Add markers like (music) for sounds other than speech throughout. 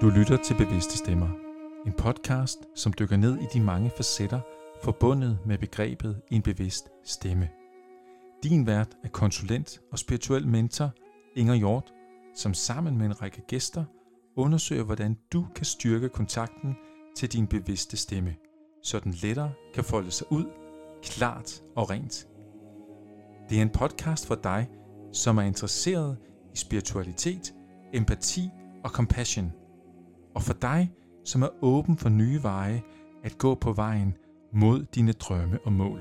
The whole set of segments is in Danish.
Du lytter til Bevidste Stemmer, en podcast, som dykker ned i de mange facetter forbundet med begrebet en bevidst stemme. Din vært er konsulent og spirituel mentor Inger Hjort, som sammen med en række gæster undersøger, hvordan du kan styrke kontakten til din bevidste stemme, så den lettere kan folde sig ud, klart og rent. Det er en podcast for dig, som er interesseret i spiritualitet, empati og compassion – og for dig, som er åben for nye veje at gå på vejen mod dine drømme og mål.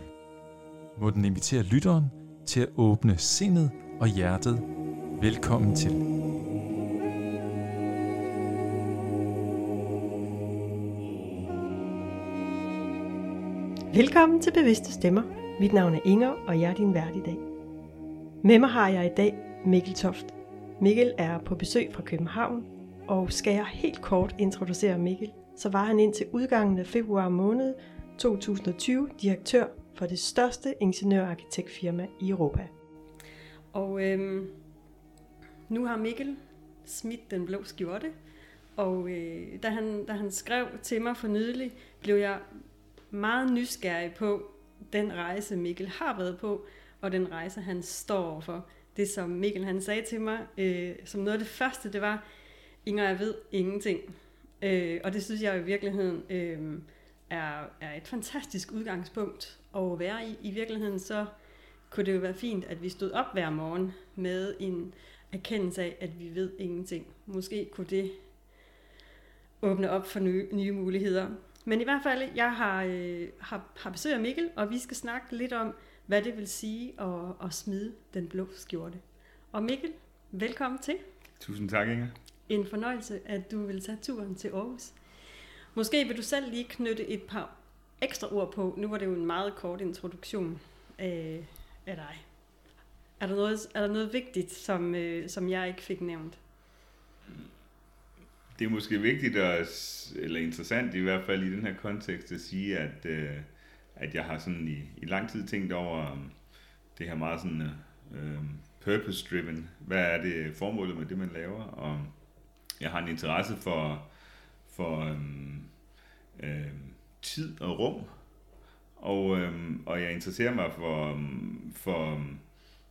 Må den invitere lytteren til at åbne sindet og hjertet. Velkommen til. Velkommen til Bevidste Stemmer. Mit navn er Inger, og jeg er din vært i dag. Med mig har jeg i dag Mikkel Toft. Mikkel er på besøg fra København og skal jeg helt kort introducere Mikkel, så var han indtil udgangen af februar måned 2020 direktør for det største ingeniørarkitektfirma i Europa. Og øhm, nu har Mikkel smidt den blå skjorte, og øh, da, han, da han skrev til mig for nylig, blev jeg meget nysgerrig på den rejse, Mikkel har været på, og den rejse, han står for. Det, som Mikkel han sagde til mig, øh, som noget af det første, det var, Inger, jeg ved ingenting. Øh, og det synes jeg i virkeligheden øh, er, er et fantastisk udgangspunkt at være i. I virkeligheden så kunne det jo være fint, at vi stod op hver morgen med en erkendelse af, at vi ved ingenting. Måske kunne det åbne op for nye, nye muligheder. Men i hvert fald, jeg har, øh, har, har besøg af Mikkel, og vi skal snakke lidt om, hvad det vil sige at, at smide den blå skjorte. Og Mikkel, velkommen til. Tusind tak, Inger en fornøjelse, at du vil tage turen til Aarhus. Måske vil du selv lige knytte et par ekstra ord på. Nu var det jo en meget kort introduktion af, af dig. Er der noget, er der noget vigtigt, som, øh, som jeg ikke fik nævnt? Det er måske vigtigt, og, eller interessant i hvert fald i den her kontekst, at sige, at, øh, at jeg har sådan i, i lang tid tænkt over det her meget sådan øh, øh, purpose-driven. Hvad er det formålet med det, man laver? Og jeg har en interesse for, for øhm, øhm, tid og rum, og, øhm, og jeg interesserer mig for, øhm, for øhm,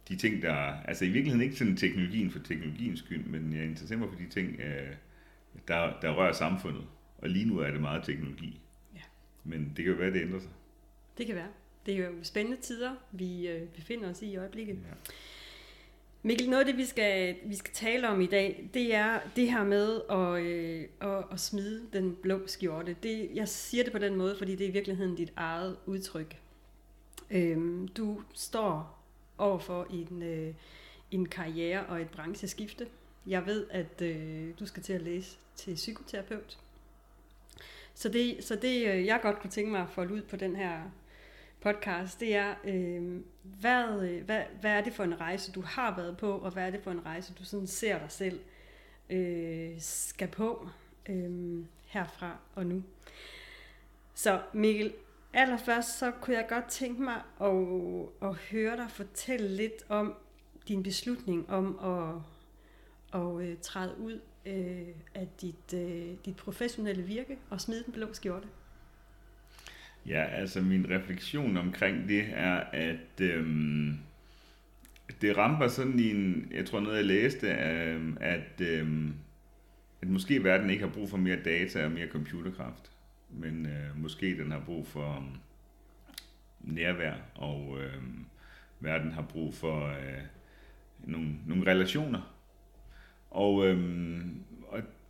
de ting, der... Altså i virkeligheden ikke sådan teknologien for teknologiens skyld, men jeg interesserer mig for de ting, øh, der, der rører samfundet. Og lige nu er det meget teknologi. Ja. Men det kan jo være, det ændrer sig. Det kan være. Det er jo spændende tider, vi øh, befinder os i i øjeblikket. Ja. Mikkel, noget af det, vi skal, vi skal tale om i dag, det er det her med at, øh, at, at smide den blå skjorte. Det, jeg siger det på den måde, fordi det er i virkeligheden dit eget udtryk. Øhm, du står overfor en, øh, en karriere og et brancheskifte. Jeg ved, at øh, du skal til at læse til psykoterapeut. Så det, så det øh, jeg godt kunne tænke mig at folde ud på den her podcast, det er, øh, hvad, øh, hvad, hvad er det for en rejse, du har været på, og hvad er det for en rejse, du sådan ser dig selv øh, skal på øh, herfra og nu. Så Mikkel, allerførst så kunne jeg godt tænke mig at, at høre dig fortælle lidt om din beslutning om at, at, at træde ud øh, af dit, øh, dit professionelle virke og smide den blå skjorte. Ja, altså min refleksion omkring det er, at øhm, det ramper sådan i en, jeg tror noget jeg læste, øhm, at, øhm, at måske verden ikke har brug for mere data og mere computerkraft, men øh, måske den har brug for øhm, nærvær, og øh, verden har brug for øh, nogle, nogle relationer. Og, øhm,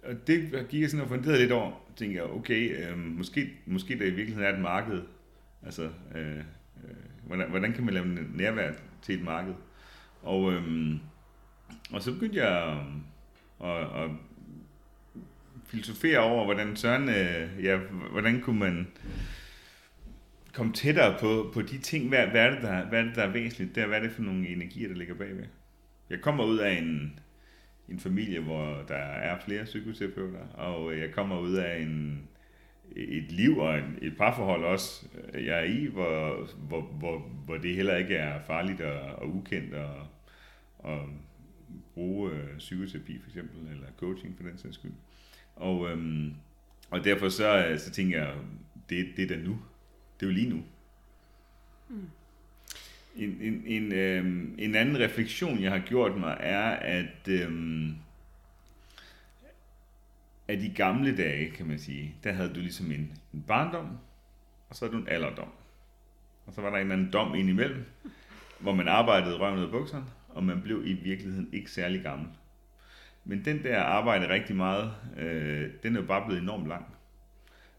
og det gik jeg sådan og funderede lidt over. Tænkte jeg, okay, øh, måske, måske der i virkeligheden er et marked. Altså, øh, øh, hvordan, hvordan kan man lave nærvær til et marked? Og, øh, og så begyndte jeg at, at, at filosofere over, hvordan søren, øh, ja, hvordan kunne man komme tættere på, på de ting, hvad, hvad, er det, der, hvad er det, der er væsentligt der, hvad er det for nogle energier, der ligger bagved. Jeg kommer ud af en, en familie, hvor der er flere psykoterapeuter, og øh, jeg kommer ud af en, et liv og en, et parforhold også, øh, jeg er i, hvor, hvor, hvor, hvor det heller ikke er farligt og, og ukendt at, og bruge øh, psykoterapi for eksempel, eller coaching for den sags skyld. Og, øhm, og derfor så, øh, så tænker jeg, det, det er da nu. Det er jo lige nu. Mm. En, en, en, øhm, en anden refleksion, jeg har gjort mig, er, at, øhm, at i gamle dage, kan man sige, der havde du ligesom en, en barndom, og så havde du en alderdom. Og så var der en eller anden dom indimellem, hvor man arbejdede røven ud af bukserne, og man blev i virkeligheden ikke særlig gammel. Men den der arbejde rigtig meget, øh, den er jo bare blevet enormt lang.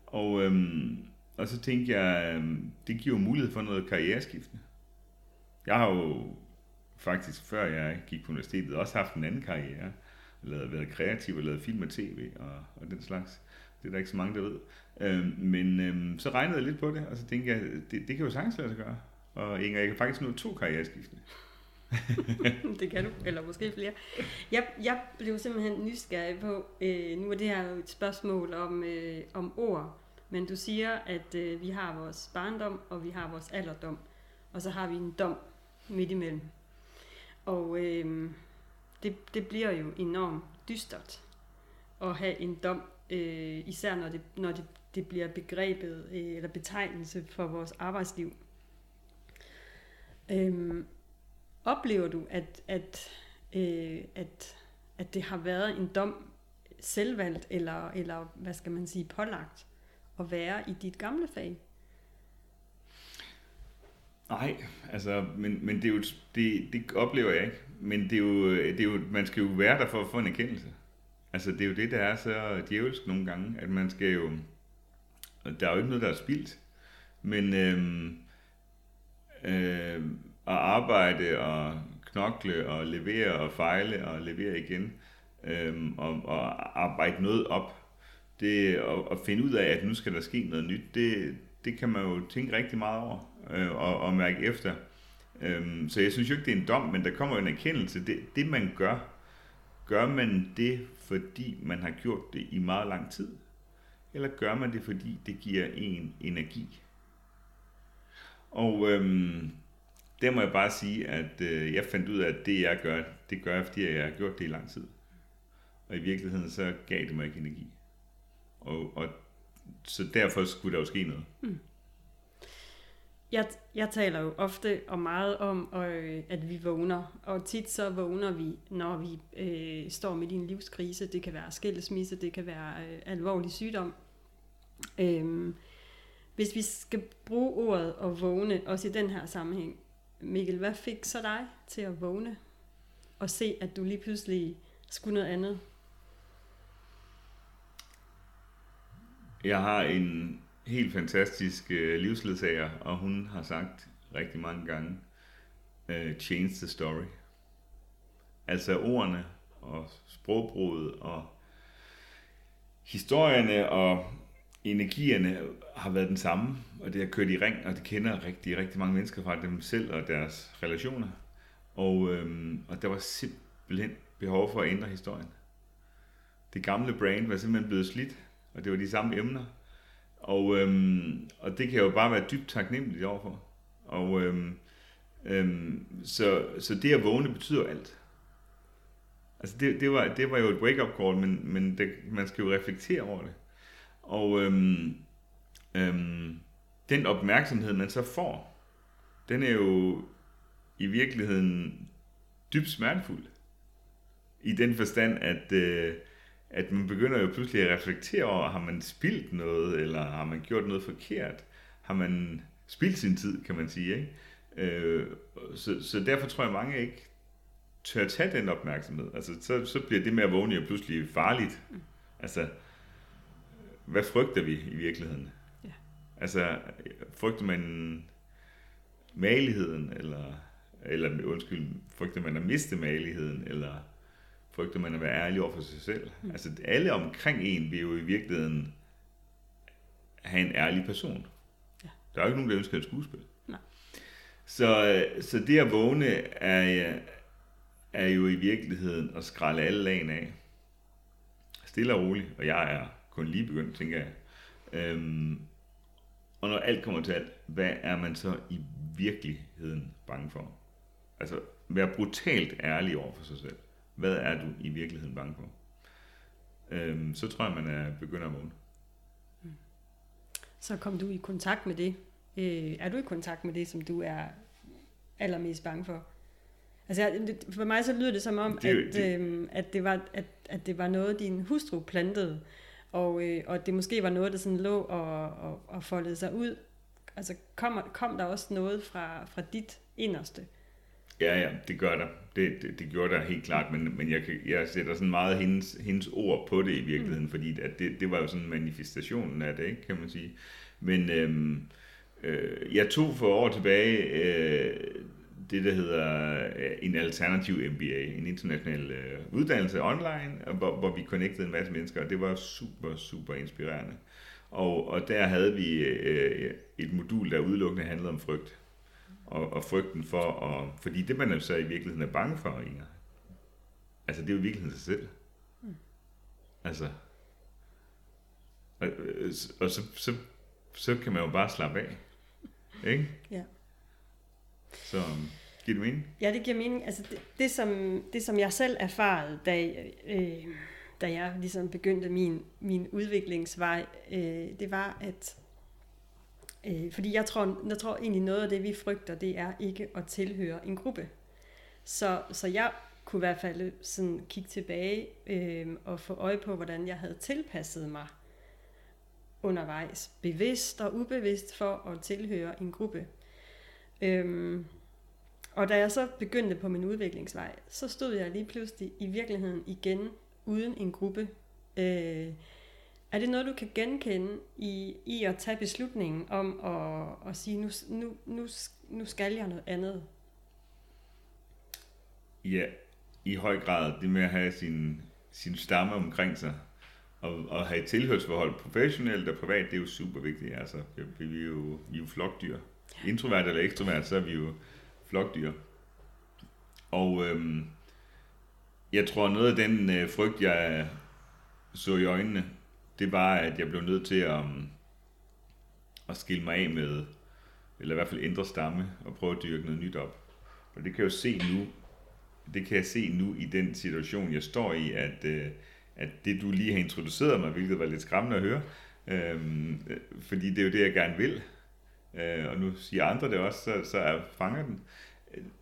Og, øhm, og så tænkte jeg, øh, det giver jo mulighed for noget karriereskiftende. Jeg har jo faktisk, før jeg gik på universitetet, også haft en anden karriere. Lavet, været kreativ og lavet film og tv og, og den slags. Det er der ikke så mange, der ved. Øhm, men øhm, så regnede jeg lidt på det, og så tænkte jeg, det, det kan jo sagtens lade sig gøre. Og Inger, jeg kan faktisk nå to karriereskiftende. (laughs) det kan du, eller måske flere. Jeg, jeg blev simpelthen nysgerrig på, øh, nu er det her jo et spørgsmål om, øh, om ord, men du siger, at øh, vi har vores barndom, og vi har vores alderdom, og så har vi en dom midt imellem. Og øh, det, det bliver jo enormt dystert at have en dom, øh, især når det, når det, det bliver begrebet øh, eller betegnelse for vores arbejdsliv. Øh, oplever du, at, at, øh, at, at det har været en dom selvvalgt, eller, eller hvad skal man sige, pålagt at være i dit gamle fag? Nej, altså, men, men det, er jo, det, det oplever jeg ikke. Men det er, jo, det er jo, man skal jo være der for at få en erkendelse. Altså, det er jo det, der er så djævelsk nogle gange, at man skal jo... Der er jo ikke noget, der er spildt. Men øhm, øh, at arbejde og knokle og levere og fejle og levere igen øhm, og, og arbejde noget op, det, og, og finde ud af, at nu skal der ske noget nyt, det, det kan man jo tænke rigtig meget over øh, og, og mærke efter. Øhm, så jeg synes jo ikke, det er en dom, men der kommer jo en erkendelse. Det, det man gør, gør man det, fordi man har gjort det i meget lang tid? Eller gør man det, fordi det giver en energi? Og øhm, der må jeg bare sige, at øh, jeg fandt ud af, at det jeg gør, det gør jeg, fordi jeg har gjort det i lang tid. Og i virkeligheden så gav det mig ikke energi. Og, og så derfor skulle der jo ske noget. Mm. Jeg, jeg taler jo ofte og meget om, øh, at vi vågner. Og tit så vågner vi, når vi øh, står midt i en livskrise. Det kan være skilsmisse, det kan være øh, alvorlig sygdom. Øhm, hvis vi skal bruge ordet og vågne, også i den her sammenhæng, Mikkel, hvad fik så dig til at vågne og se, at du lige pludselig skulle noget andet? Jeg har en helt fantastisk øh, livsledsager, og hun har sagt rigtig mange gange, øh, change the story. Altså ordene og sprogbruget og historierne og energierne har været den samme, og det har kørt i ring, og det kender rigtig, rigtig mange mennesker fra dem selv og deres relationer. Og, øhm, og der var simpelthen behov for at ændre historien. Det gamle brand var simpelthen blevet slidt, og det var de samme emner. Og, øhm, og det kan jo bare være dybt taknemmeligt overfor. Og øhm, øhm, så, så det at vågne betyder alt. Altså det, det, var, det var jo et wake-up call, men, men det, man skal jo reflektere over det. Og øhm, øhm, den opmærksomhed, man så får, den er jo i virkeligheden dybt smertefuld. I den forstand, at, øh, at man begynder jo pludselig at reflektere over, har man spildt noget, eller har man gjort noget forkert? Har man spildt sin tid, kan man sige, ikke? Øh, så, så derfor tror jeg, mange ikke tør tage den opmærksomhed. Altså, så, så bliver det med at vågne jo pludselig farligt. Altså, hvad frygter vi i virkeligheden? Ja. Altså, frygter man maligheden, eller, eller undskyld, frygter man at miste maligheden, eller frygter man at være ærlig over for sig selv? Mm. Altså, alle omkring en vil jo i virkeligheden have en ærlig person. Ja. Der er jo ikke nogen, der ønsker et skuespil. Nej. Så, så det at vågne er, er jo i virkeligheden at skralde alle lagen af. Stille og roligt, og jeg er kun lige begyndt, tænker jeg. Øhm, og når alt kommer til alt, hvad er man så i virkeligheden bange for? Altså, vær brutalt ærlig over for sig selv. Hvad er du i virkeligheden bange for? øhm, så tror jeg, man er begynder at vågne. Så kom du i kontakt med det. Øh, er du i kontakt med det, som du er allermest bange for? Altså, for mig så lyder det som om, Det at, det- øh, at, det var, at, at det var noget, din hustru plantede, og, øh, og det måske var noget, der sådan lå og, og, og foldede sig ud. Altså, kom, kom der også noget fra, fra dit inderste? Ja, ja, det gør der. Det, det, det gjorde der helt klart, men, men jeg, jeg sætter sådan meget hendes, hendes ord på det i virkeligheden, mm. fordi at det, det var jo sådan manifestationen af det, ikke, kan man sige. Men øhm, øh, jeg tog for år tilbage øh, det, der hedder øh, en alternativ MBA, en international øh, uddannelse online, hvor, hvor vi connectede en masse mennesker, og det var super, super inspirerende. Og, og der havde vi øh, et modul, der udelukkende handlede om frygt og, og frygten for at... Fordi det, man jo så i virkeligheden er bange for, Inger, altså det er jo i virkeligheden sig selv. Mm. Altså... Og, øh, og så, så, så kan man jo bare slappe af. Ikke? (laughs) Ja. Så giver det mening? Ja, det giver mening. Altså det, det, som, det som jeg selv erfarede, da, øh, da jeg ligesom begyndte min, min udviklingsvej, øh, det var, at øh, fordi jeg tror, jeg tror egentlig noget af det, vi frygter, det er ikke at tilhøre en gruppe. Så, så jeg kunne i hvert fald sådan kigge tilbage øh, og få øje på, hvordan jeg havde tilpasset mig undervejs, bevidst og ubevidst for at tilhøre en gruppe. Øhm, og da jeg så begyndte på min udviklingsvej, så stod jeg lige pludselig i virkeligheden igen uden en gruppe. Øh, er det noget, du kan genkende i, i at tage beslutningen om at, at sige, nu, nu, nu, nu skal jeg noget andet? Ja, i høj grad det med at have sin, sin stamme omkring sig, og, og have et tilhørsforhold professionelt og privat, det er jo super vigtigt. Altså, vi, vi, er, jo, vi er jo flokdyr. Introvert eller ekstrovert, så er vi jo flokdyr. Og øhm, jeg tror, noget af den øh, frygt, jeg så i øjnene, det var, at jeg blev nødt til at, at skille mig af med, eller i hvert fald ændre stamme, og prøve at dyrke noget nyt op. Og det kan jeg jo se nu, det kan jeg se nu i den situation, jeg står i, at, øh, at det du lige har introduceret mig, hvilket var lidt skræmmende at høre, øhm, øh, fordi det er jo det, jeg gerne vil, øh, og nu siger andre det også, så, så jeg fanger den.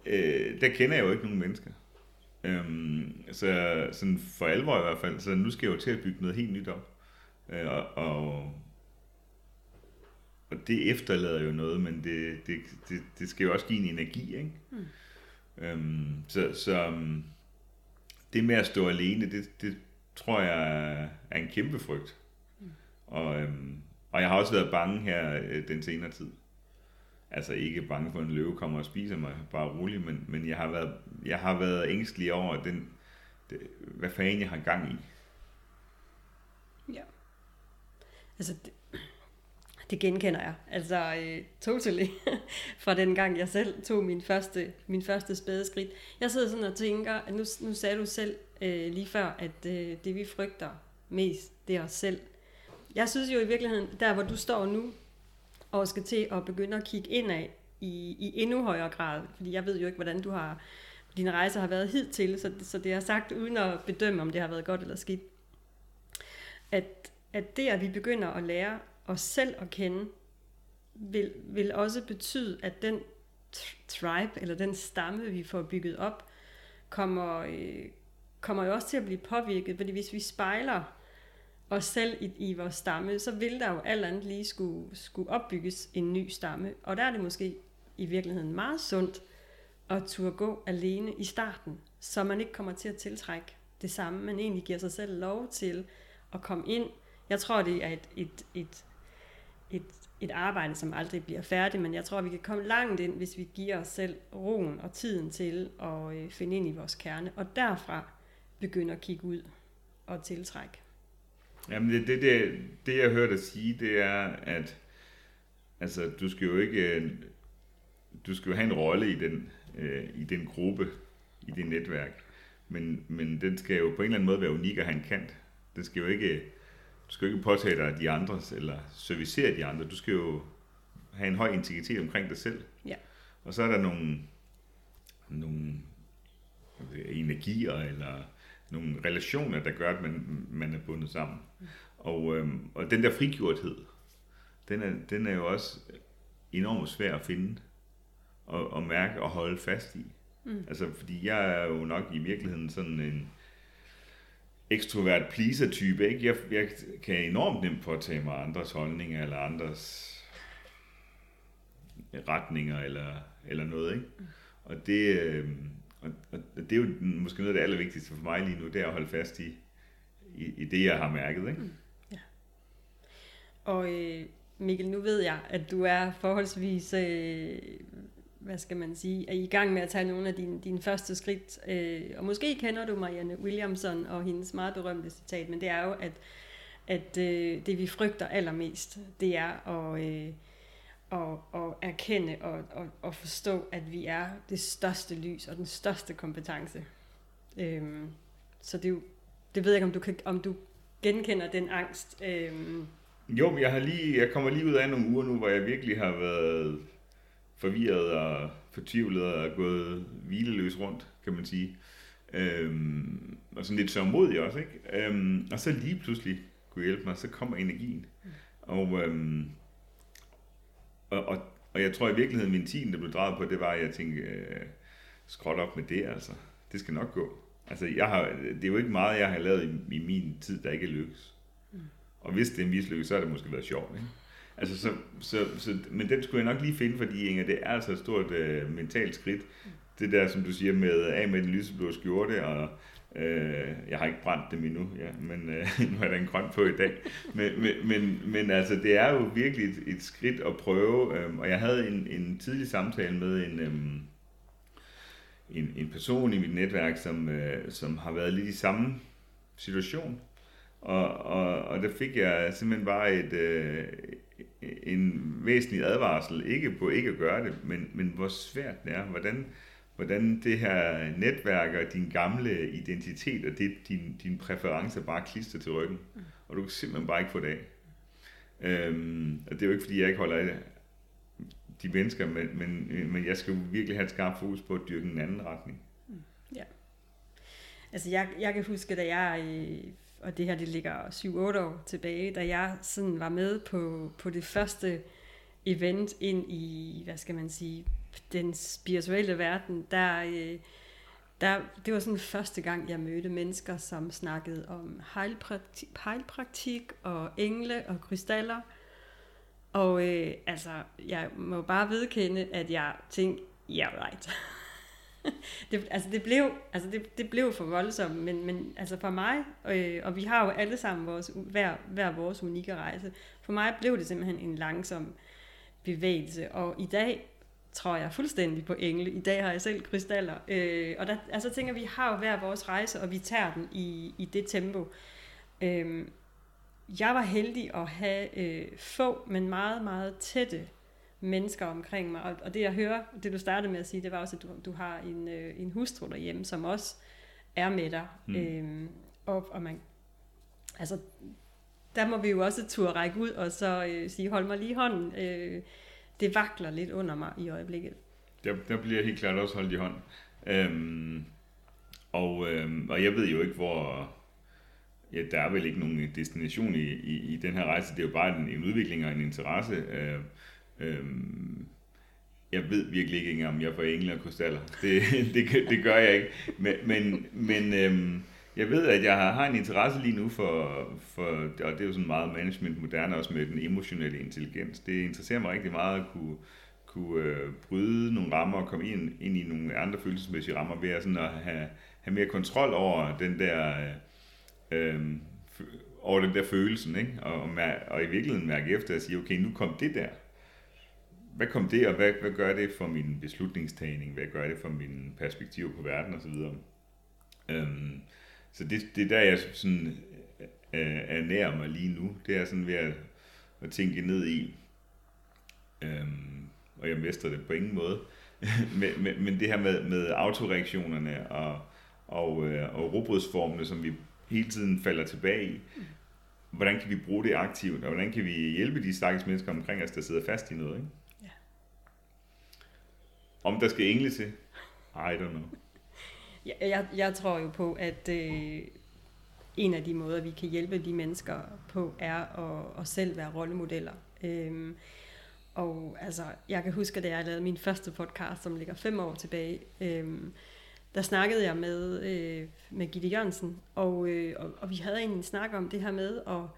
Øh, der kender jeg jo ikke nogen mennesker. Øhm, så sådan for alvor i hvert fald, så nu skal jeg jo til at bygge noget helt nyt op. Øh, og, og, og det efterlader jo noget, men det, det, det, det skal jo også give en energi, ikke? Mm. Øhm, så så um, det med at stå alene, det, det tror jeg er en kæmpe frygt. Mm. Og, øhm, og jeg har også været bange her øh, den senere tid. Altså ikke bange for, at en løve kommer og spiser mig, bare rolig, men, men jeg, har været, jeg har været ængstelig over, den, det, hvad fanden jeg har gang i. Ja. Altså, det, det genkender jeg. Altså, øh, totally. (laughs) Fra den gang, jeg selv tog min første, min første spæde skridt. Jeg sidder sådan og tænker, at nu, nu sagde du selv øh, lige før, at øh, det vi frygter mest, det er os selv. Jeg synes jo i virkeligheden, der hvor du står nu, og skal til at begynde at kigge indad i, i endnu højere grad, fordi jeg ved jo ikke, hvordan du har, din rejse har været hidtil, så, så det er sagt uden at bedømme, om det har været godt eller skidt. At, at det, at vi begynder at lære os selv at kende, vil, vil også betyde, at den tribe, eller den stamme, vi får bygget op, kommer, øh, kommer jo også til at blive påvirket, fordi hvis vi spejler os selv i, i vores stamme, så vil der jo alt andet lige skulle, skulle opbygges en ny stamme. Og der er det måske i virkeligheden meget sundt at turde gå alene i starten, så man ikke kommer til at tiltrække det samme, men egentlig giver sig selv lov til at komme ind. Jeg tror, det er et, et, et, et, et arbejde, som aldrig bliver færdigt, men jeg tror, vi kan komme langt ind, hvis vi giver os selv roen og tiden til at øh, finde ind i vores kerne, og derfra begynde at kigge ud og tiltrække. Jamen det, det, det, det jeg hørte dig sige, det er, at altså, du skal jo ikke, øh, du skal jo have en rolle i den, øh, i den gruppe, i det netværk, men, men den skal jo på en eller anden måde være unik og have en kant. Den skal jo ikke, du skal jo ikke påtage dig de andres, eller servicere de andre. Du skal jo have en høj integritet omkring dig selv. Ja. Og så er der nogle, nogle energier, eller nogle relationer, der gør, at man, man er bundet sammen. Og, øhm, og den der frigjorthed, den er, den er jo også enormt svær at finde og, og mærke og holde fast i. Mm. Altså, fordi jeg er jo nok i virkeligheden sådan en ekstrovert pleaser-type, ikke? Jeg, jeg kan enormt nemt påtage mig andres holdninger, eller andres retninger, eller, eller noget, ikke? Og det, øh, og, og det er jo måske noget af det allervigtigste for mig lige nu, det er at holde fast i, i, i det, jeg har mærket, ikke? Mm. Ja. Og øh, Mikkel, nu ved jeg, at du er forholdsvis øh, hvad skal man sige, er I gang med at tage nogle af dine, dine første skridt. Øh, og måske kender du Marianne Williamson og hendes meget berømte citat, men det er jo, at, at øh, det vi frygter allermest, det er at, øh, at, at erkende og, og, og forstå, at vi er det største lys og den største kompetence. Øh, så det, er jo, det ved jeg ikke, om du, kan, om du genkender den angst. Øh, jo, jeg, har lige, jeg kommer lige ud af nogle uger nu, hvor jeg virkelig har været forvirret og fortvivlet og gået hvileløs rundt, kan man sige. Øhm, og sådan lidt sørmodig også, ikke? Øhm, og så lige pludselig kunne hjælpe mig, så kommer energien. Mm. Og, øhm, og, og, og jeg tror i virkeligheden, min tid, der blev drejet på, det var, at jeg tænkte, øh, skråt op med det, altså. Det skal nok gå. Altså, jeg har, det er jo ikke meget, jeg har lavet i, i min tid, der ikke er lykkes. Mm. Og hvis det er mislykket, så har det måske været sjovt, ikke? Altså, så, så, så, men den skulle jeg nok lige finde, fordi Inger, det er altså et stort øh, mentalt skridt. Det der, som du siger, med af med den lyseblå skjorte, og øh, jeg har ikke brændt dem endnu, ja, men øh, (laughs) nu er der en grøn på i dag. Men, men, men, men altså, det er jo virkelig et, et skridt at prøve, øh, og jeg havde en, en tidlig samtale med en... Øh, en, en person i mit netværk, som, øh, som har været lidt i samme situation. Og, og, og der fik jeg simpelthen bare et, øh, en væsentlig advarsel, ikke på ikke at gøre det, men, men hvor svært det er, hvordan, hvordan det her netværk og din gamle identitet og det, din, din præferencer bare klister til ryggen, mm. og du kan simpelthen bare ikke få det af. Øhm, og det er jo ikke, fordi jeg ikke holder af de mennesker, men, men, men jeg skal jo virkelig have et skarpt fokus på at dyrke en anden retning. Mm. Ja. Altså jeg, jeg kan huske, da jeg øh, og det her det ligger 7-8 år tilbage, da jeg sådan var med på, på det første event ind i, hvad skal man sige, den spirituelle verden, der, øh, der, det var sådan første gang, jeg mødte mennesker, som snakkede om heilpraktik, heilpraktik og engle og krystaller. Og øh, altså, jeg må bare vedkende, at jeg tænkte, yeah, right. (laughs) (laughs) det, altså det blev, altså det, det blev for voldsomt, men, men altså for mig, øh, og vi har jo alle sammen vores, hver, hver vores unikke rejse, for mig blev det simpelthen en langsom bevægelse, og i dag tror jeg fuldstændig på engle. I dag har jeg selv krystaller. Øh, og der, altså tænker vi har jo hver vores rejse, og vi tager den i, i det tempo. Øh, jeg var heldig at have øh, få, men meget, meget tætte mennesker omkring mig. Og, og det jeg hører, det du startede med at sige, det var også, at du, du har en, øh, en hustru derhjemme, som også er med dig. Mm. Øhm, og, og man, altså, der må vi jo også turde række ud og så øh, sige, hold mig lige hånden. Øh, det vakler lidt under mig i øjeblikket. Der, der bliver helt klart også holdt i hånden. Øhm, og, øhm, og jeg ved jo ikke, hvor... Ja, der er vel ikke nogen destination i, i, i den her rejse. Det er jo bare en, en udvikling og en interesse. Øh, Øhm, jeg ved virkelig ikke engang, om jeg får engle og krystaller. (laughs) Det, det, det gør jeg ikke. Men, men, men øhm, jeg ved, at jeg har en interesse lige nu for, for, og det er jo sådan meget management moderne også med den emotionelle intelligens. Det interesserer mig rigtig meget at kunne, kunne øh, bryde nogle rammer og komme ind, ind i nogle andre følelsesmæssige rammer ved at, sådan at have, have mere kontrol over den der øh, øh, over den der følelsen, ikke? Og, og, og i virkeligheden mærke efter at sige, okay, nu kom det der hvad kom det, og hvad, hvad gør det for min beslutningstagning? Hvad gør det for min perspektiv på verden osv.? Øhm, så det, det er der, jeg sådan øh, er nær mig lige nu. Det er sådan ved at, at tænke ned i, øhm, og jeg mestrer det på ingen måde, (laughs) men, men, men det her med, med autoreaktionerne og, og, øh, og robotsformene, som vi hele tiden falder tilbage i, hvordan kan vi bruge det aktivt, og hvordan kan vi hjælpe de stakkels mennesker omkring os, der sidder fast i noget, ikke? Om der skal engle til? I don't know. Jeg, jeg, jeg tror jo på, at øh, en af de måder, vi kan hjælpe de mennesker på, er at, at selv være rollemodeller. Øhm, og altså, jeg kan huske, da jeg lavede min første podcast, som ligger fem år tilbage, øhm, der snakkede jeg med, øh, med Gitte Jørgensen, og, øh, og, og vi havde en snak om det her med, og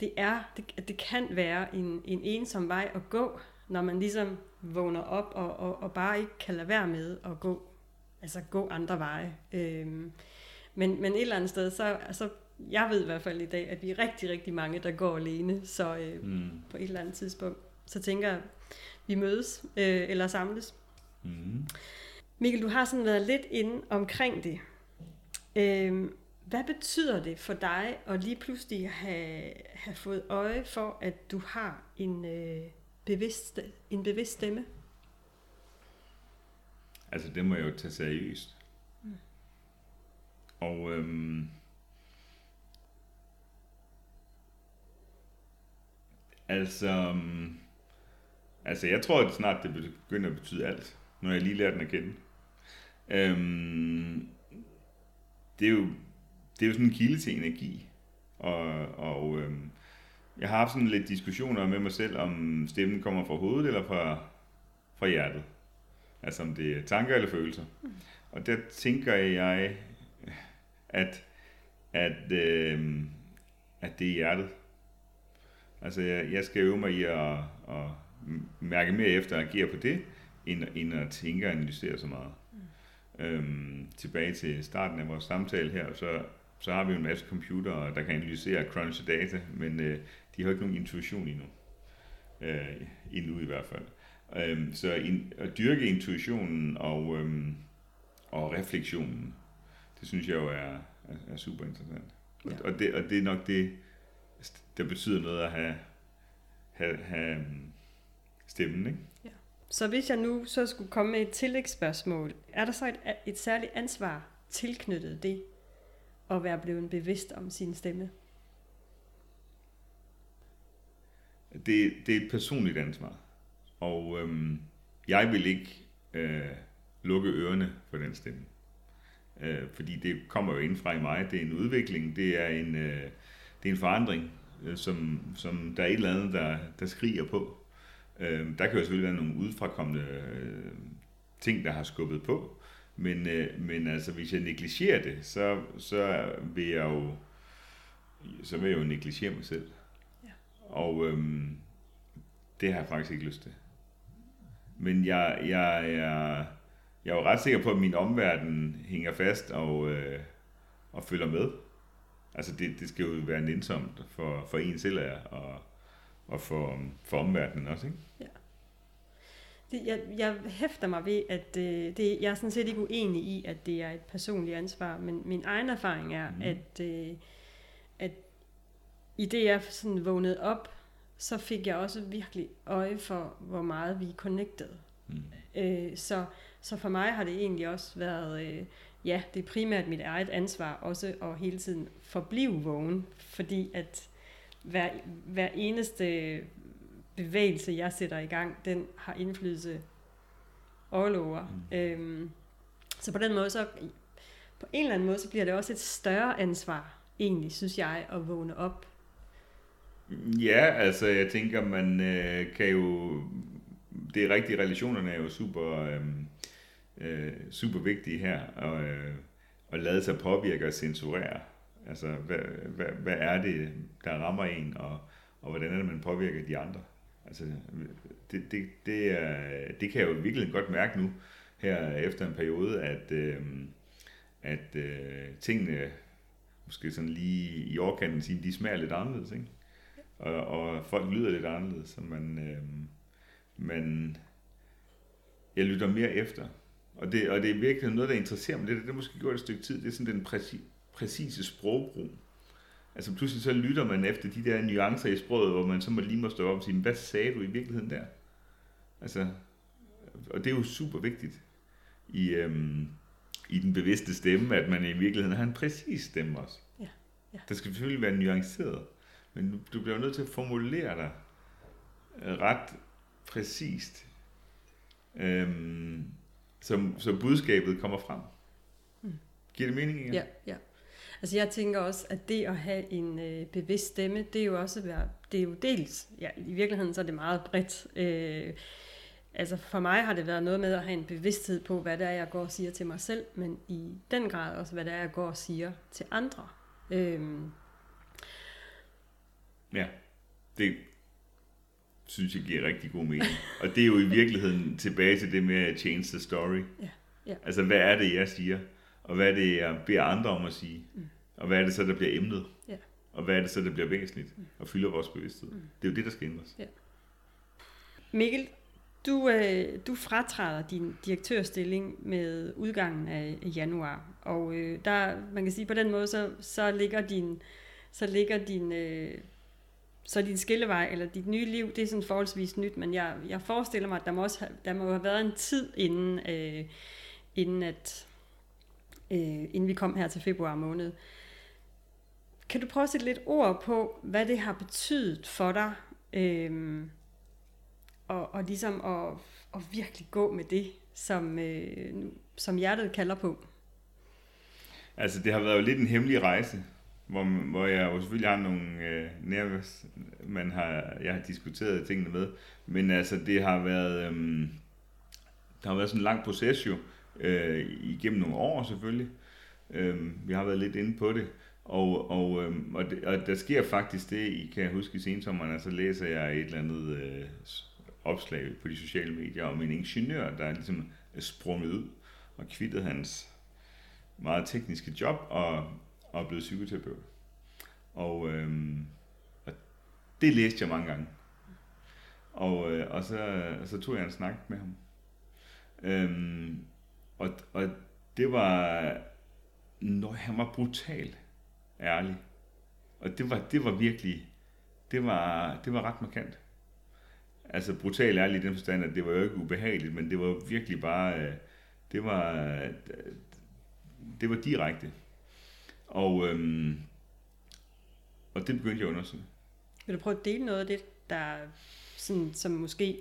det er, det, det kan være en, en ensom vej at gå, når man ligesom vågner op og, og, og bare ikke kan lade være med at gå, altså gå andre veje. Øhm, men, men et eller andet sted, så altså, jeg ved i hvert fald i dag, at vi er rigtig, rigtig mange, der går alene, så øh, mm. på et eller andet tidspunkt, så tænker jeg, vi mødes øh, eller samles. Mm. Mikkel, du har sådan været lidt inde omkring det. Øh, hvad betyder det for dig at lige pludselig have, have fået øje for, at du har en, øh, bevidst, en bevidst stemme? Altså, det må jeg jo tage seriøst. Mm. Og øhm, altså, øhm, altså, jeg tror at snart, det begynder at betyde alt, når jeg lige lærer den at kende. Øhm, det er jo det er jo sådan en kilde til energi. Og, og øhm, jeg har haft sådan lidt diskussioner med mig selv, om stemmen kommer fra hovedet eller fra, fra hjertet. Altså om det er tanker eller følelser. Mm. Og der tænker jeg, at, at, øh, at det er hjertet. Altså jeg, jeg skal øve mig i at, at mærke mere efter at agere på det, end, end at tænke og analysere så meget. Mm. Øhm, tilbage til starten af vores samtale her, så så har vi en masse computere, der kan analysere crunch data, men øh, de har ikke nogen intuition endnu. Øh, endnu i hvert fald. Øh, så in, at dyrke intuitionen og, øh, og refleksionen, det synes jeg jo er, er, er super interessant. Ja. Og, og, det, og det er nok det, der betyder noget at have, have, have øhm, stemmen, ikke? Ja. Så hvis jeg nu så skulle komme med et tillægsspørgsmål, er der så et, et særligt ansvar tilknyttet det, at være blevet bevidst om sin stemme? Det, det er et personligt ansvar. Og øhm, jeg vil ikke øh, lukke ørerne for den stemme. Øh, fordi det kommer jo ind fra i mig. Det er en udvikling, det er en, øh, det er en forandring, øh, som, som der er et eller andet, der, der skriger på. Øh, der kan jo selvfølgelig være nogle udfrakommende øh, ting, der har skubbet på. Men, øh, men altså, hvis jeg negligerer det, så, så vil jeg jo så vil jeg jo negligere mig selv. Og øhm, det har jeg faktisk ikke lyst til. Men jeg, jeg, jeg, jeg er jo ret sikker på, at min omverden hænger fast og, øh, og følger med. Altså det, det skal jo være nænsomt for, for en selv og, og for, for omverdenen også, ikke? Ja det, jeg, jeg hæfter mig ved, at øh, det, jeg er sådan set ikke uenig i, at det er et personligt ansvar, men min egen erfaring er, mm. at, øh, at i det jeg sådan vågnede op, så fik jeg også virkelig øje for, hvor meget vi er connected. Mm. Øh, så, så for mig har det egentlig også været, øh, ja, det er primært mit eget ansvar også at hele tiden forblive vågen, fordi at hver, hver eneste bevægelse, jeg sætter i gang, den har indflydelse all over. Mm. Øhm, så på den måde, så på en eller anden måde, så bliver det også et større ansvar, egentlig, synes jeg, at vågne op. Ja, altså jeg tænker, man øh, kan jo, det er rigtigt, relationerne er jo super, øh, øh, super vigtige her, og, øh, at lade sig påvirke og censurere. Altså, hvad, hvad, hvad er det, der rammer en, og, og hvordan er det, man påvirker de andre? Altså, det, det, det, er, det kan jeg jo virkelig godt mærke nu, her efter en periode, at, øh, at øh, tingene, måske sådan lige i årkanten sige, de smager lidt anderledes, ikke? Og, og folk lyder lidt anderledes, så man, øh, man, jeg lytter mere efter. Og det, og det er virkelig noget, der interesserer mig lidt, det er måske gjort et stykke tid, det er sådan den præci, præcise sprogbrug. Altså pludselig så lytter man efter de der nuancer i sproget, hvor man så må lige må stå op og sige, hvad sagde du i virkeligheden der? Altså, og det er jo super vigtigt i, øhm, i den bevidste stemme, at man i virkeligheden har en præcis stemme også. Ja. Ja. Der skal selvfølgelig være nuanceret, men du, du bliver nødt til at formulere dig øh, ret præcist, øhm, så, så budskabet kommer frem. Mm. Giver det mening? Ja, ja. Altså jeg tænker også, at det at have en øh, bevidst stemme, det er jo også være, det er jo dels, ja, i virkeligheden så er det meget bredt. Øh, altså for mig har det været noget med at have en bevidsthed på, hvad det er, jeg går og siger til mig selv, men i den grad også, hvad det er, jeg går og siger til andre. Øh, Ja, det synes jeg giver rigtig god mening. Og det er jo i virkeligheden tilbage til det med at change the story. Ja, ja. Altså, hvad er det, jeg siger? Og hvad er det, jeg beder andre om at sige? Mm. Og hvad er det så, der bliver emnet? Ja. Og hvad er det så, der bliver væsentligt og fylder vores bevidsthed? Mm. Det er jo det, der skal ændres. Ja. Mikkel, du, øh, du fratræder din direktørstilling med udgangen af januar, og øh, der, man kan sige på den måde, så, så ligger din, så ligger din, øh, så din skillevej, eller dit nye liv, det er sådan forholdsvis nyt, men jeg, jeg forestiller mig, at der må, også have, der må have været en tid inden, øh, inden, at, øh, inden vi kom her til februar måned. Kan du prøve at sætte lidt ord på, hvad det har betydet for dig, øh, og, og ligesom at, at virkelig gå med det, som, øh, som hjertet kalder på? Altså, det har været jo lidt en hemmelig rejse, hvor, hvor jeg jo selvfølgelig har nogle øh, nervøs, man har, jeg har diskuteret tingene med, men altså, det har været, øh, der har været sådan en lang proces jo, øh, igennem nogle år selvfølgelig. Øh, vi har været lidt inde på det, og, og, øh, og, det, og der sker faktisk det, I kan huske i sensommeren, så læser jeg et eller andet øh, opslag på de sociale medier om en ingeniør, der ligesom er ligesom sprunget ud og kvittet hans meget tekniske job og, og er blevet psykoterapeut. Og, øhm, og det læste jeg mange gange. Og, øh, og så, så tog jeg en snak med ham. Øhm, og, og det var, når han var brutal ærlig. Og det var, det var virkelig, det var, det var ret markant. Altså brutal ærlig i den forstand, at det var jo ikke ubehageligt, men det var virkelig bare, øh, det var, øh, det var direkte. Og, øhm, og det begyndte jeg at undersøge. Vil du prøve at dele noget af det, der sådan, som måske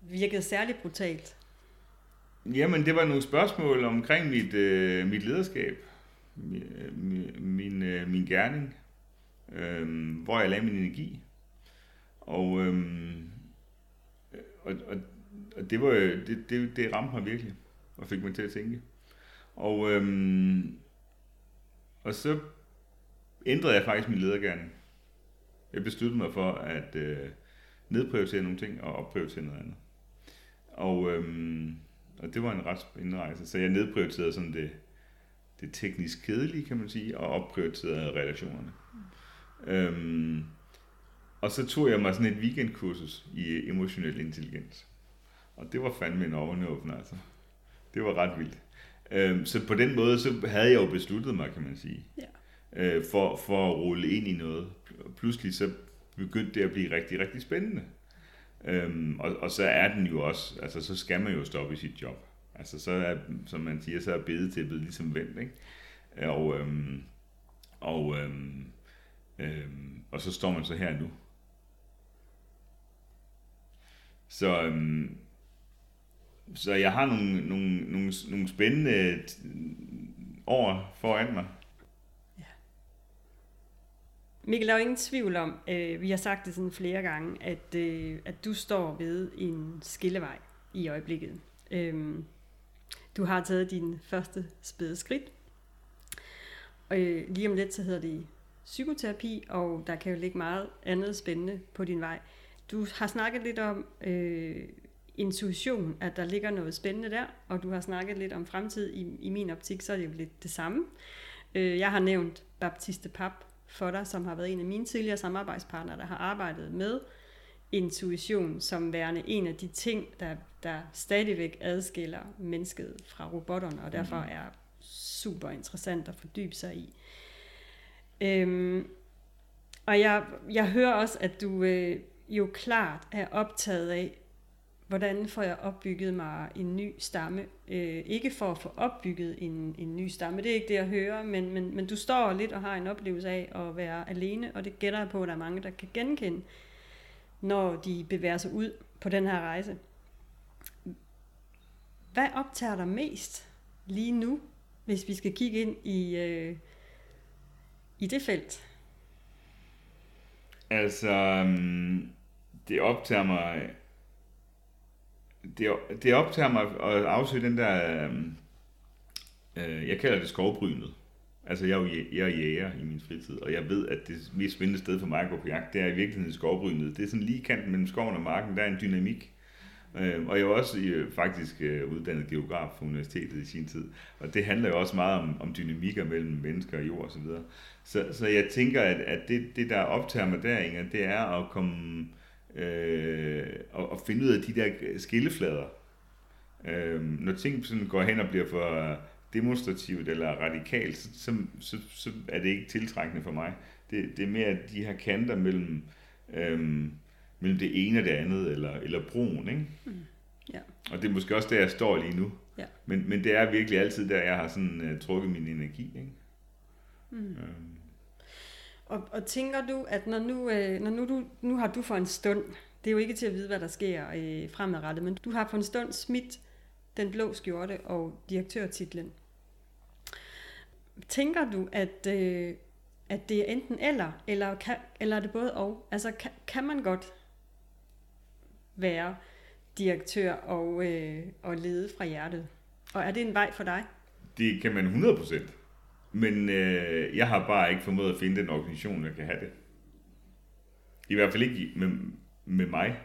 virkede særligt brutalt? Jamen, det var nogle spørgsmål omkring mit, øh, mit lederskab, min, min, øh, min gerning, øh, hvor jeg lagde min energi. Og, øh, og, og, og det, var, det, det, det ramte mig virkelig, og fik mig til at tænke. Og, øh, og så ændrede jeg faktisk min ledergærning. Jeg besluttede mig for at øh, nedprioritere nogle ting og opprioritere noget andet. Og, øhm, og det var en ret spændende rejse. Så jeg nedprioriterede sådan det, det teknisk kedelige, kan man sige, og opprioriterede relationerne. Mm. Øhm, og så tog jeg mig sådan et weekendkursus i emotionel intelligens. Og det var fandme en øjenåbner, altså. Det var ret vildt. Øhm, så på den måde, så havde jeg jo besluttet mig, kan man sige. Ja. Øh, for, for at rulle ind i noget. Pludselig så begyndte det at blive rigtig, rigtig spændende. Øhm, og, og så er den jo også, altså så skal man jo stoppe i sit job. Altså så er, som man siger, så er bedetæppet ligesom vendt, ikke? Og, øhm, og, øhm, øhm, og så står man så her nu. Så, øhm, så jeg har nogle, nogle, nogle, nogle spændende år foran mig. Ja. Mikkel, der er jo ingen tvivl om, øh, vi har sagt det sådan flere gange, at, øh, at du står ved en skillevej i øjeblikket. Øh, du har taget din første spæde skridt. Og øh, lige om lidt, så hedder det psykoterapi, og der kan jo ligge meget andet spændende på din vej. Du har snakket lidt om øh, intuition, at der ligger noget spændende der, og du har snakket lidt om fremtid. I, i min optik, så er det jo lidt det samme. Øh, jeg har nævnt Baptiste Pap for dig, som har været en af mine tidligere samarbejdspartnere, der har arbejdet med intuition som værende en af de ting, der, der stadigvæk adskiller mennesket fra robotterne, og derfor mhm. er super interessant at fordybe sig i. Øhm, og jeg, jeg hører også, at du øh, jo klart er optaget af, hvordan får jeg opbygget mig en ny stamme. Øh, ikke for at få opbygget en, en ny stamme, det er ikke det, jeg hører, men, men, men du står lidt og har en oplevelse af at være alene, og det gætter jeg på, at der er mange, der kan genkende, når de bevæger sig ud på den her rejse. Hvad optager dig mest lige nu hvis vi skal kigge ind i, øh, i det felt? Altså, øhm, det optager mig... Det, det optager mig at afsøge den der... Øh, øh, jeg kalder det skovbrynet. Altså, jeg er jo jeg er jæger i min fritid, og jeg ved, at det mest spændende sted for mig at gå på jagt, det er i virkeligheden skovbrynet. Det er sådan lige kanten mellem skoven og marken, der er en dynamik. Øh, og jeg er også øh, faktisk øh, uddannet geograf på universitetet i sin tid, og det handler jo også meget om, om dynamikker mellem mennesker og jord osv. Så, så, så jeg tænker, at, at det, det, der optager mig der, Inger, det er at komme øh, og, og finde ud af de der skilleflader. Øh, når ting sådan går hen og bliver for demonstrativt eller radikalt, så, så, så, så er det ikke tiltrækkende for mig. Det, det er mere de her kanter mellem, øhm, mellem det ene og det andet, eller, eller broen, ikke? Mm. Ja. Og det er måske også der, jeg står lige nu. Ja. Men, men det er virkelig altid der, jeg har sådan uh, trukket min energi, ikke? Mm. Øhm, og, og tænker du, at når nu, øh, når nu, du, nu har du for en stund, det er jo ikke til at vide, hvad der sker øh, fremadrettet, men du har for en stund smidt den blå skjorte og direktørtitlen. Tænker du, at, øh, at det er enten eller, eller, kan, eller er det både og? Altså, kan, kan man godt være direktør og, øh, og lede fra hjertet? Og er det en vej for dig? det kan man 100%. Men øh, jeg har bare ikke formået at finde den organisation, der kan have det. I hvert fald ikke med, med mig.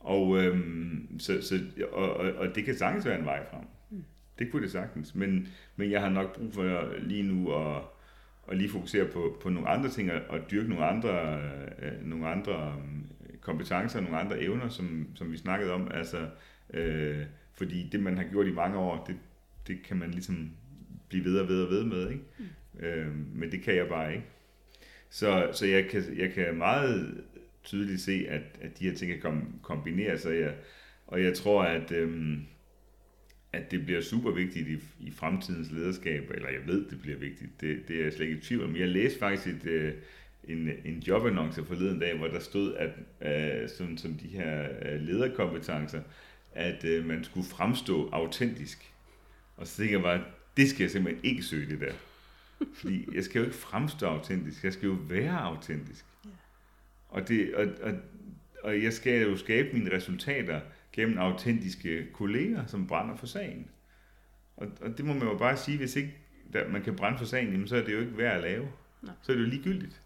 Og, øhm, så, så, og, og, og det kan sagtens være en vej frem. Det kunne det sagtens. Men, men jeg har nok brug for lige nu at, at lige fokusere på, på nogle andre ting og, og dyrke nogle andre, øh, nogle andre øh, kompetencer, nogle andre evner, som, som vi snakkede om. Altså, øh, fordi det, man har gjort i mange år, det, det kan man ligesom blive ved og ved og ved med. Ikke? Mm. Øh, men det kan jeg bare ikke. Så, så jeg, kan, jeg kan meget tydeligt se, at, at de her ting kan kom, kombinere sig. Jeg, og jeg tror, at, øhm, at det bliver super vigtigt i, i fremtidens lederskab, eller jeg ved, det bliver vigtigt. Det, det er jeg slet ikke i tvivl om. Jeg læste faktisk et, øh, en, en jobannonce forleden dag, hvor der stod, at øh, som, som de her øh, lederkompetencer, at øh, man skulle fremstå autentisk. Og så tænkte jeg bare, det skal jeg simpelthen ikke søge det der. Fordi jeg skal jo ikke fremstå autentisk, jeg skal jo være autentisk. Og, det, og, og, og jeg skal jo skabe mine resultater gennem autentiske kolleger, som brænder for sagen. Og, og det må man jo bare sige, hvis ikke der, man kan brænde for sagen, jamen, så er det jo ikke værd at lave. Nej. Så er det jo ligegyldigt.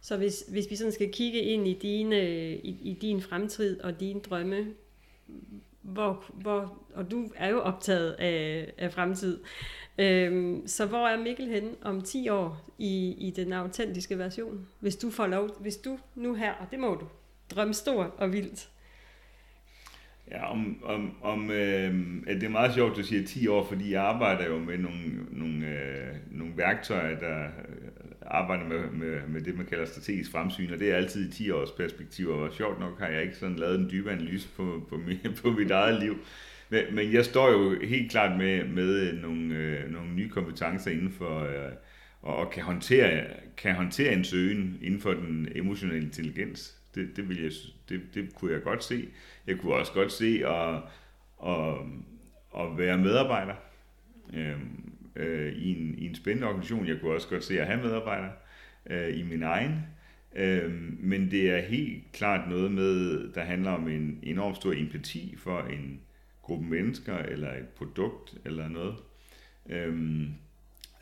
Så hvis, hvis vi sådan skal kigge ind i din, øh, i, i din fremtid og dine drømme, hvor, hvor, og du er jo optaget af, af fremtid, øhm, så hvor er Mikkel hen om 10 år i, i den autentiske version? Hvis du får lov, hvis du nu her, og det må du, drømme stort og vildt. Ja, om, om, om øh, at det er meget sjovt, at du siger 10 år, fordi jeg arbejder jo med nogle, nogle, øh, nogle værktøjer, der øh, arbejder med, med, med det, man kalder strategisk fremsyn, og det er altid i 10 års perspektiv, og sjovt nok har jeg ikke sådan lavet en dybe analyse på, på, mit, (laughs) på mit eget liv. Men, men jeg står jo helt klart med, med øh, nogle, øh, nogle nye kompetencer inden for, øh, og, og kan håndtere, kan håndtere en søgen inden for den emotionelle intelligens. Det, det, ville jeg, det, det kunne jeg godt se. Jeg kunne også godt se at, at, at være medarbejder øh, øh, i, en, i en spændende organisation. Jeg kunne også godt se at have medarbejdere øh, i min egen. Øh, men det er helt klart noget med, der handler om en enorm stor empati for en gruppe mennesker eller et produkt eller noget. Øh,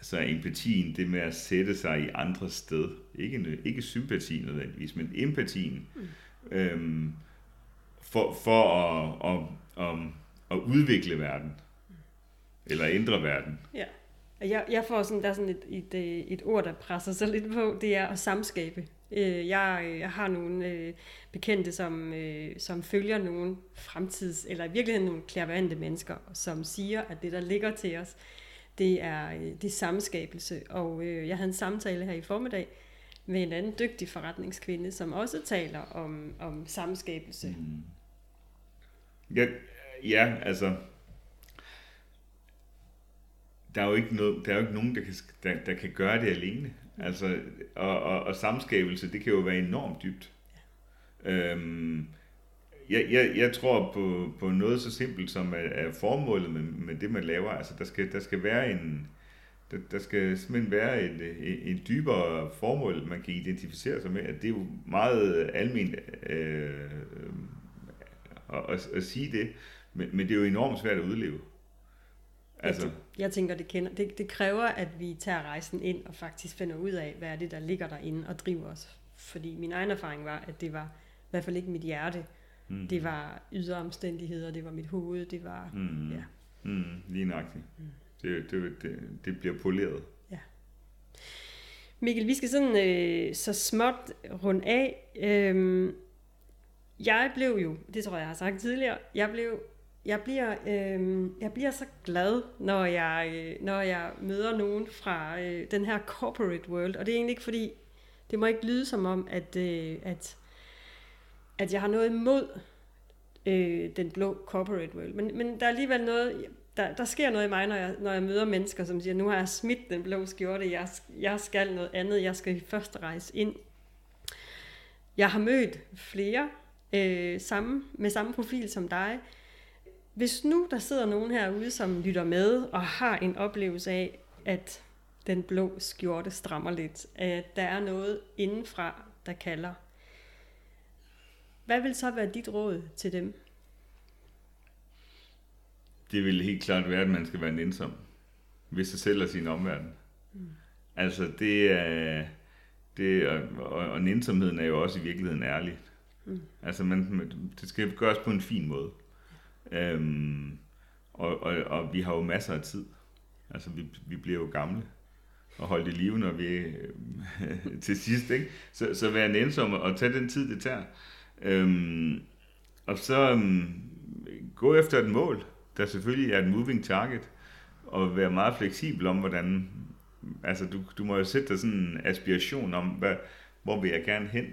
så empatien, det med at sætte sig i andre sted, ikke, ikke sympati nødvendigvis, men empatien, mm. øhm, for, for at, at, at, at udvikle verden, eller ændre verden. Ja. Jeg, jeg får sådan, der er sådan et, et, øh, et ord, der presser sig lidt på, det er at samskabe. Øh, Jeg, jeg har nogle øh, bekendte, som, øh, som følger nogle fremtids, eller i virkeligheden nogle klærvante mennesker, som siger, at det, der ligger til os, det er, øh, det er samskabelse. Og øh, jeg havde en samtale her i formiddag med en anden dygtig forretningskvinde, som også taler om, om samskabelse. Mm. Ja, ja, altså, der er jo ikke, noget, der er jo ikke nogen, der kan, der, der kan gøre det alene. Altså, og, og, og samskabelse, det kan jo være enormt dybt. Øhm, jeg, jeg, jeg tror på, på noget så simpelt som er, er formålet med, med det, man laver. Altså, der skal, der skal være en, der, der skal simpelthen være et, et, et dybere formål, man kan identificere sig med. At det er jo meget almindeligt øh, at, at, at sige det, men, men det er jo enormt svært at udleve. Altså. Jeg tænker, det, kender, det, det kræver, at vi tager rejsen ind og faktisk finder ud af, hvad er det, der ligger derinde og driver os. Fordi min egen erfaring var, at det var i hvert fald ikke mit hjerte. Mm. Det var ydre omstændigheder, det var mit hoved, det var... Mm. Ja. Mm. Lige nøjagtigt. Mm. Det, det, det, det bliver poleret. Ja. Mikkel, vi skal sådan øh, så småt rundt af. Øhm, jeg blev jo, det tror jeg, jeg har sagt tidligere, jeg blev jeg bliver, øh, jeg bliver så glad, når jeg, øh, når jeg møder nogen fra øh, den her corporate world. Og det er egentlig ikke fordi, det må ikke lyde som om, at, øh, at, at jeg har noget imod øh, den blå corporate world. Men, men der er alligevel noget, der, der sker noget i mig, når jeg, når jeg møder mennesker, som siger, nu har jeg smidt den blå skjorte, jeg, jeg skal noget andet, jeg skal først rejse ind. Jeg har mødt flere øh, samme, med samme profil som dig, hvis nu der sidder nogen herude, som lytter med og har en oplevelse af, at den blå skjorte strammer lidt, at der er noget indenfra, der kalder, hvad vil så være dit råd til dem? Det vil helt klart være, at man skal være nænsom ved sig selv og sin omverden. Mm. Altså det er, det, og, og, og nænsomheden er jo også i virkeligheden ærlig. Mm. Altså man, det skal gøres på en fin måde. Øhm, og, og, og vi har jo masser af tid. Altså, vi, vi bliver jo gamle og holdt i live, når vi øh, (laughs) til sidst, ikke? Så, så vær nænsom og tage den tid, det tager. Øhm, og så øhm, gå efter et mål, der selvfølgelig er et moving target, og være meget fleksibel om, hvordan... Altså, du, du må jo sætte dig sådan en aspiration om, hvad, hvor vil jeg gerne hen,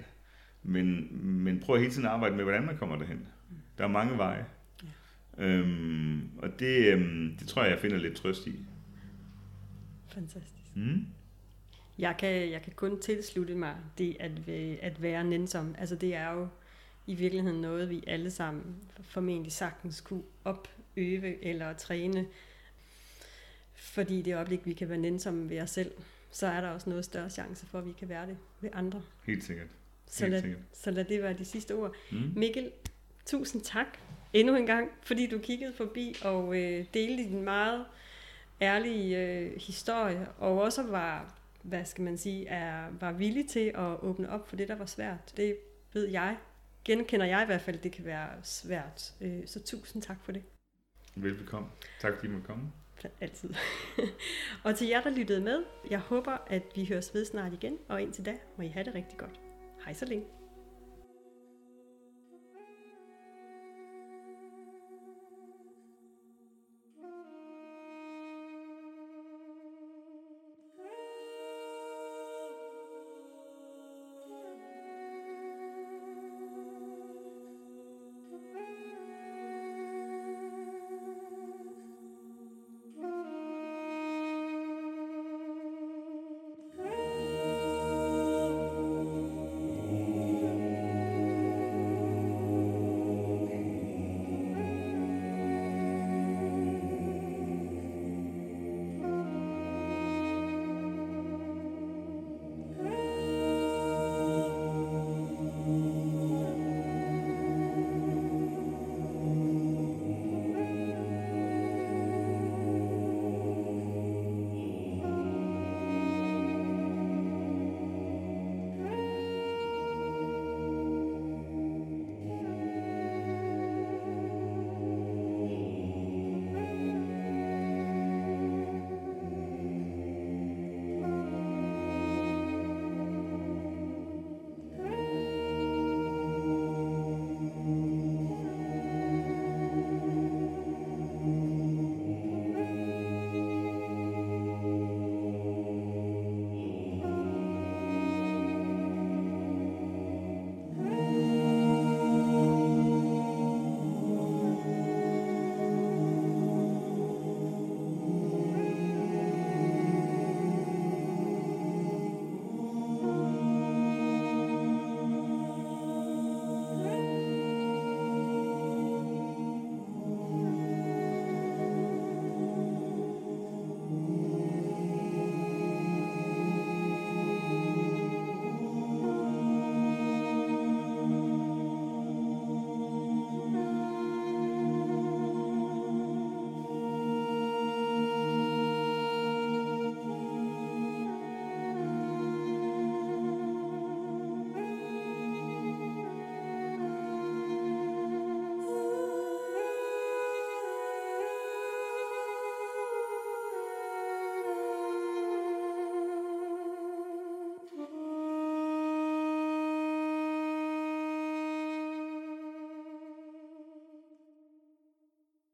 men, men prøv hele tiden at arbejde med, hvordan man kommer derhen. Der er mange veje. Øhm, og det, øhm, det tror jeg, jeg finder lidt trøst i. Fantastisk. Mm. Jeg, kan, jeg kan kun tilslutte mig det at, at være nænsom. Altså det er jo i virkeligheden noget, vi alle sammen formentlig sagtens kunne opøve eller træne. Fordi det øjeblik, vi kan være nænsomme ved os selv, så er der også noget større chance for, at vi kan være det ved andre. Helt sikkert. Så, lad, sikkert. så lad det være de sidste ord. Mm. Mikkel, tusind tak endnu en gang, fordi du kiggede forbi og øh, delte din meget ærlige øh, historie, og også var, hvad skal man sige, er, var villig til at åbne op for det, der var svært. Det ved jeg, genkender jeg i hvert fald, det kan være svært. Øh, så tusind tak for det. Velbekomme. Tak fordi du måtte komme. Altid. (laughs) og til jer, der lyttede med, jeg håber, at vi høres ved snart igen, og indtil da må I have det rigtig godt. Hej så længe.